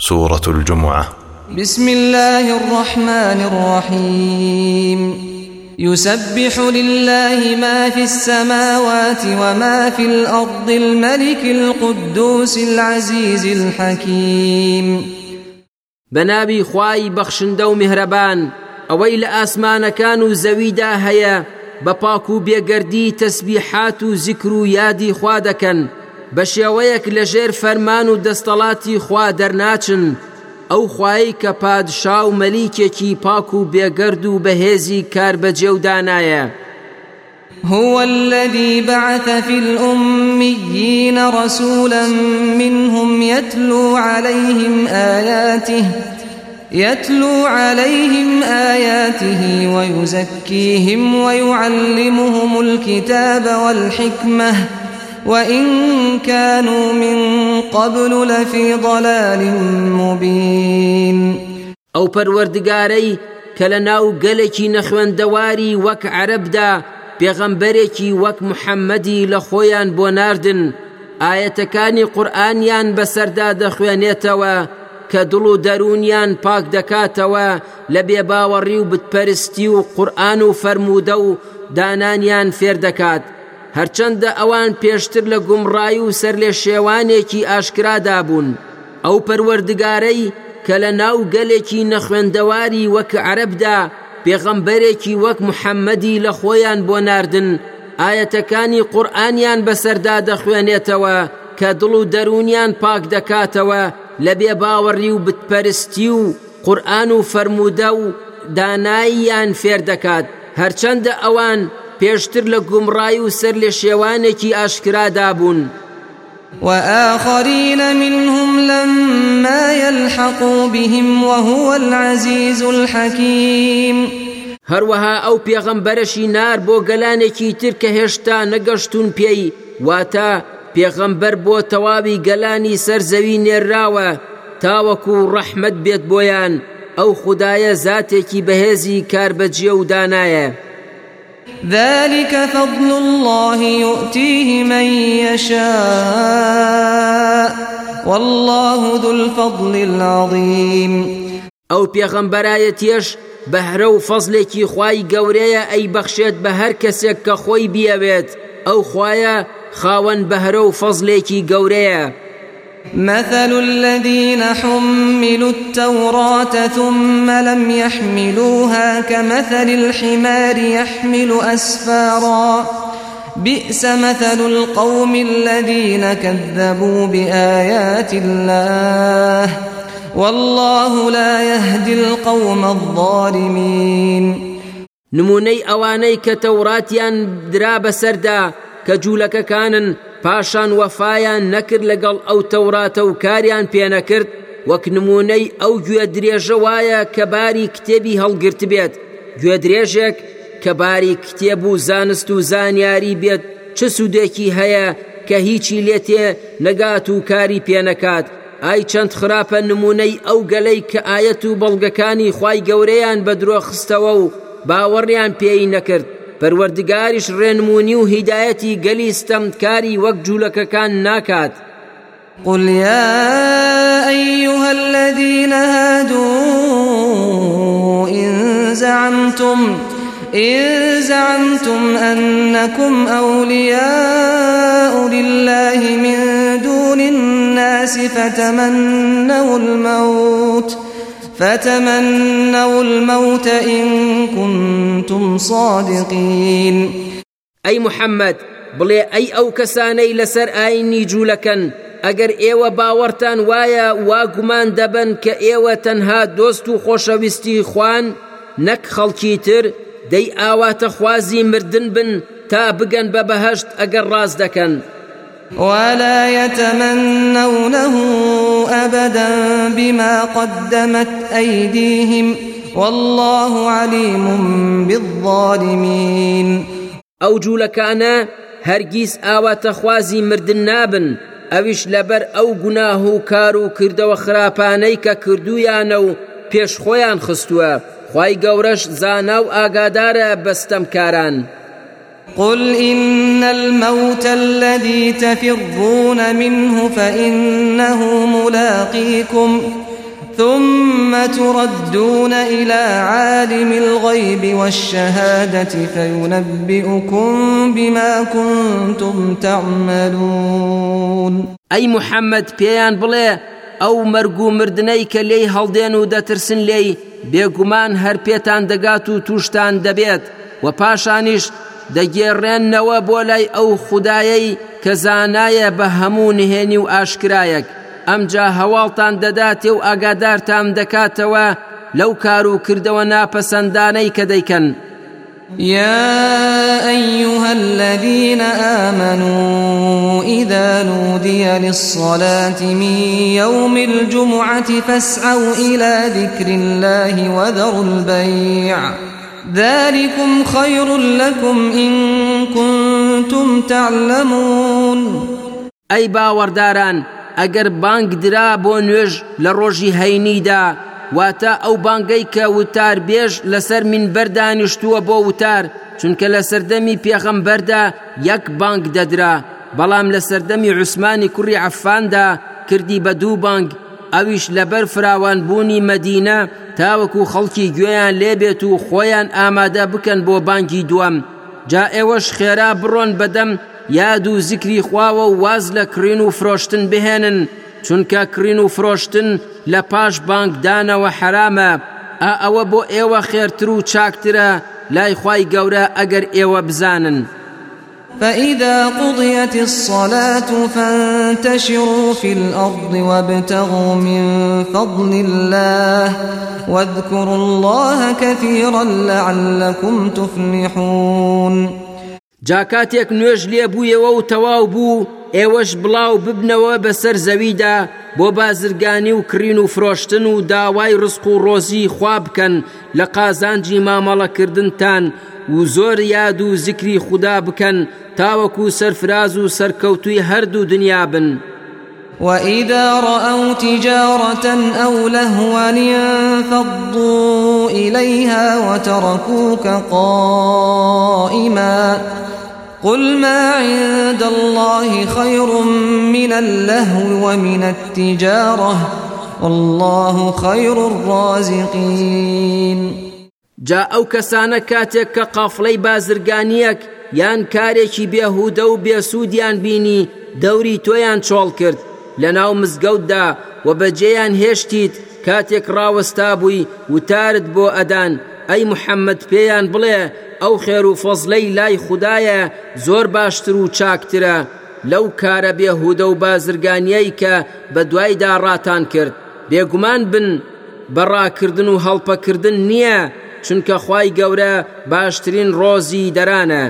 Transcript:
سورة الجمعة. بسم الله الرحمن الرحيم. يسبح لله ما في السماوات وما في الأرض الملك القدوس العزيز الحكيم. بنابي خواي بخشندو مهربان ئەوەی لە ئاسمانەکان و زەویدا هەیە بە پاک و بێگەردی تەسبیحات و زیکر و یادی خوا دەکەن. بە شێوەیەک لە ژێر فەرمان و دەستەڵاتی خوا دەرناچن ئەو خوایی کە پادشا و مەلیکێکی پاک و بێگەرد و بەهێزی کار بەجێ و دانایە. هو الذي بعث في الأميين رسولا منهم يتلو عليهم آياته يتلو عليهم آياته ويزكيهم ويعلمهم الكتاب والحكمة وإن كانوا من قبل لفي ضلال مبين أو پروردگاري کە لە ناو گەلێکی نەخوێندەواری وەک عەرەبدا پێغەمبەرێکی وەک محەممەدی لە خۆیان بۆ ناردن ئاەتەکانی قورآانیان بەسەردا دەخوێنێتەوە کە دڵ و دەرونیان پاک دەکاتەوە لە بێباوەڕی و بتپەرستی و قورآن و فەرموودە و دانانیان فێر دەکات. هەرچەندە ئەوان پێشتر لە گومڕایی و سەر لێ شێوانێکی ئاشکرادا بوون ئەو پەروەردگارەی کە لە ناو گەلێکی نەخوێندەواری وەک عەرەبدا پێغەمبەرێکی وەک محەممەدی لە خۆیان بۆ ناردن ئاەتەکانی قورآانیان بەسەردا دەخوێنێتەوە کە دڵ و دەرونیان پاک دەکاتەوە لە بێ باوەڕی و بتپەرستی و قورآن و فەرموودە و داناییان فێر دەکات. هەرچەندە ئەوان پێشتر لە گومڕای و سەر لە شێوانێکی ئاشکرادا بوون. وآخرين منهم لما يلحقوا بهم وهو العزيز الحكيم هەروەها ئەو پێغەمبەرەشی نار بۆ گەلانێکی تر کە هێشتا نەگەشتون پێی واتە پێغەمبەر بۆ تەواوی گەلانی سەرزەوی نێراوە تاوەکو ڕەحمت بێت بۆیان ئەو خدایە زاتێکی بەهێزی کار بەجێ و دانایە ذلك فضل الله يؤتيه من يشاء. والله ذو الفضل العظيم. ئەو پێغەمبەرایەتیش بەهرە و فەزلێکی خوای گەورەیە ئەی بەخشێت بە هەر کەسێک کە خۆی بیاوێت. ئەو خوایە خاوەن بەهرە و فەزلێکی گەورەیە. مثل الذين حملوا التوراة ثم لم يحملوها كمثل الحمار يحمل أسفارا. بئس مثل القوم الذين كذبوا بآيات الله. والله لا يهدي القوم الظالمين. نمونەی ئەوانەی کە تەوراتیان بەسەردا کە جوولەکەکانن پاشان وەفایان نەکرد لەگەڵ ئەو تەوراتە و کاریان پێنەکرد وەک نمونەی ئەو گوێ درێژە وایە کە باری کتێبی هەڵگرت بێت. گوێ درێژێک کە باری کتێب و زانست و زانیاری بێت چه سوودێکی هەیە کە هیچی لێتێ نەگات و کاری پێنەکات. ئای چەند خراپە نمونەی ئەو گەلەی کە ئاەت و بەڵگەکانی خی گەورەیان بە درۆ خستەوە و باوەڕیان پێی نەکرد. پەروەردگاریش ڕێنمونی و هیدایەتی گەلی ستەمکاری وەک جوولەکەکان ناکات. قل يا أيها الذين هادوا إن زعمتم إن زعمتم أنكم أولياء لله من دون الناس فتمنوا الموت. فتمنوا الموت إن كنتم صادقين أي محمد بڵێ ئەی ئەو کەسانەی لەسەر ئاینی جوولەکەن ئەگەر ئێوە باوەڕتان وایە وا گومان دەبن کە ئێوە تەنها دۆست خوان نەک خەڵکی تر دەی ئاواتە خوازی مردن بن تا بگەن بە بەهشت ئەگەر ڕاز. ولا يتمنونه أبدا بما قدمت أيديهم والله عليم بالظالمين. ئەو جوولەکانە هەرگیز ئاواتە خوازی مردن نابن. ئەویش لەبەر ئەو گوناه و کار و کردەوە خراپانەی کە کردویانە و پێشخۆیان خستووە. خی گەورەش زانا و ئاگادارە بەستەم کاران. قل إن الموت الذي تفرون منه فإنه ملاقيكم ثم تردون إلى عالم الغيب والشهادة فينبئكم بما كنتم تعملون أي محمد بيان بلي ئەو مەرگ و مردنەی کە لێی هەڵدێن و دەترسن لێی بێگومان هەر پێتان دەگات دەگێڕێننەوە بۆ لای ئەو خودایەی کە زانایە بە هەموو نهێنی و ئاشکرایەک. ئەمجا هەواڵتان دەداتێ و ئاگادارتان دەکاتەوە لەو کار و کردەوە ناپەسەندانەی کە دەیکەن. يا أيها الذين آمنوا إذا نودي للصلاة من يوم الجمعة فاسعوا إلى ذكر الله وذروا البيع. ذلكم خير لكم إن كنتم تعلمون. أي باورداران ئەگەر بانگ درا بۆ نوێژ لە ڕۆژی هەینیدا واتە ئەو بانگەی کە وتار بێژ لەسەر من بەردانیشتووە بۆ وتار چونکە لە سەردەمی پێغەمبەردا یەک بانگ دەدرا بەڵام لە سەردەمی عوسمانی کوڕی عفاندا کردی بە دوو بانگ. ئەویش لەبەر فراوان بوونی مەدینە تاوەکو خەڵکی گوێیان لێبێت و خۆیان ئامادە بکەن بۆ بانگی دووەم. جا ئێوەش خێرا بڕۆن بەدەم یاد و زیکری خواوە و واز لە کرین و فرۆشتن بهێنن. چونکە کرین و فرۆشتن لە پاش بانکدانەوە حرامە. ئا ئەوە بۆ ئێوە خێرتر و چاکترە لای خی گەورە ئەگەر ئێوە بزانن. فإذا قضيت الصلاة فانتشروا في الأرض وابتغوا من فضل الله واذكروا الله كثيرا لعلكم تفلحون. جاکاتێک نوێژ لێبوویەوە و تەواو بوو ئێوەش بڵاو ببنەوە بەسەر زەویدا بۆ بازرگانی و کرین و فرۆشتن و داوای ڕسق و ڕۆزی خوا بکەن لە قازانجی مامەڵەکردنتان. و زۆر یاد و زیکری خوددا بکەن تاوەکو سەرفراز و سەرکەوتوی هەردوو دنیا بن. وإذا رأوا تجارة أو لهوا انفضوا إليها وتركوك قائما قل ما عند الله خير من اللهو ومن التجارة والله خير الرازقين جا ئەو کەسانە کاتێک کە قافڵەی بازرگانیەک یان کارێکی بێهودە و بێسوودیان بینی دەوری تۆیان چۆڵ کرد. لە ناو مزگەوتدا و بەجێیان هێشتیت کاتێک ڕاوەستا بووی وتارت بۆ ئەدان. ئەی محەممەد پێیان بڵێ ئەو خێر و فەزلەی لای خوددایە زۆر باشتر و چاکترە. لەو کارە بێهودە و بازرگانیەی کە بە دوایدا ڕاتان کرد. بێگومان بن بەڕاکردن و هەڵپەکردن نییە. چونکە خی گەورە باشترین ڕۆزی دەرانە.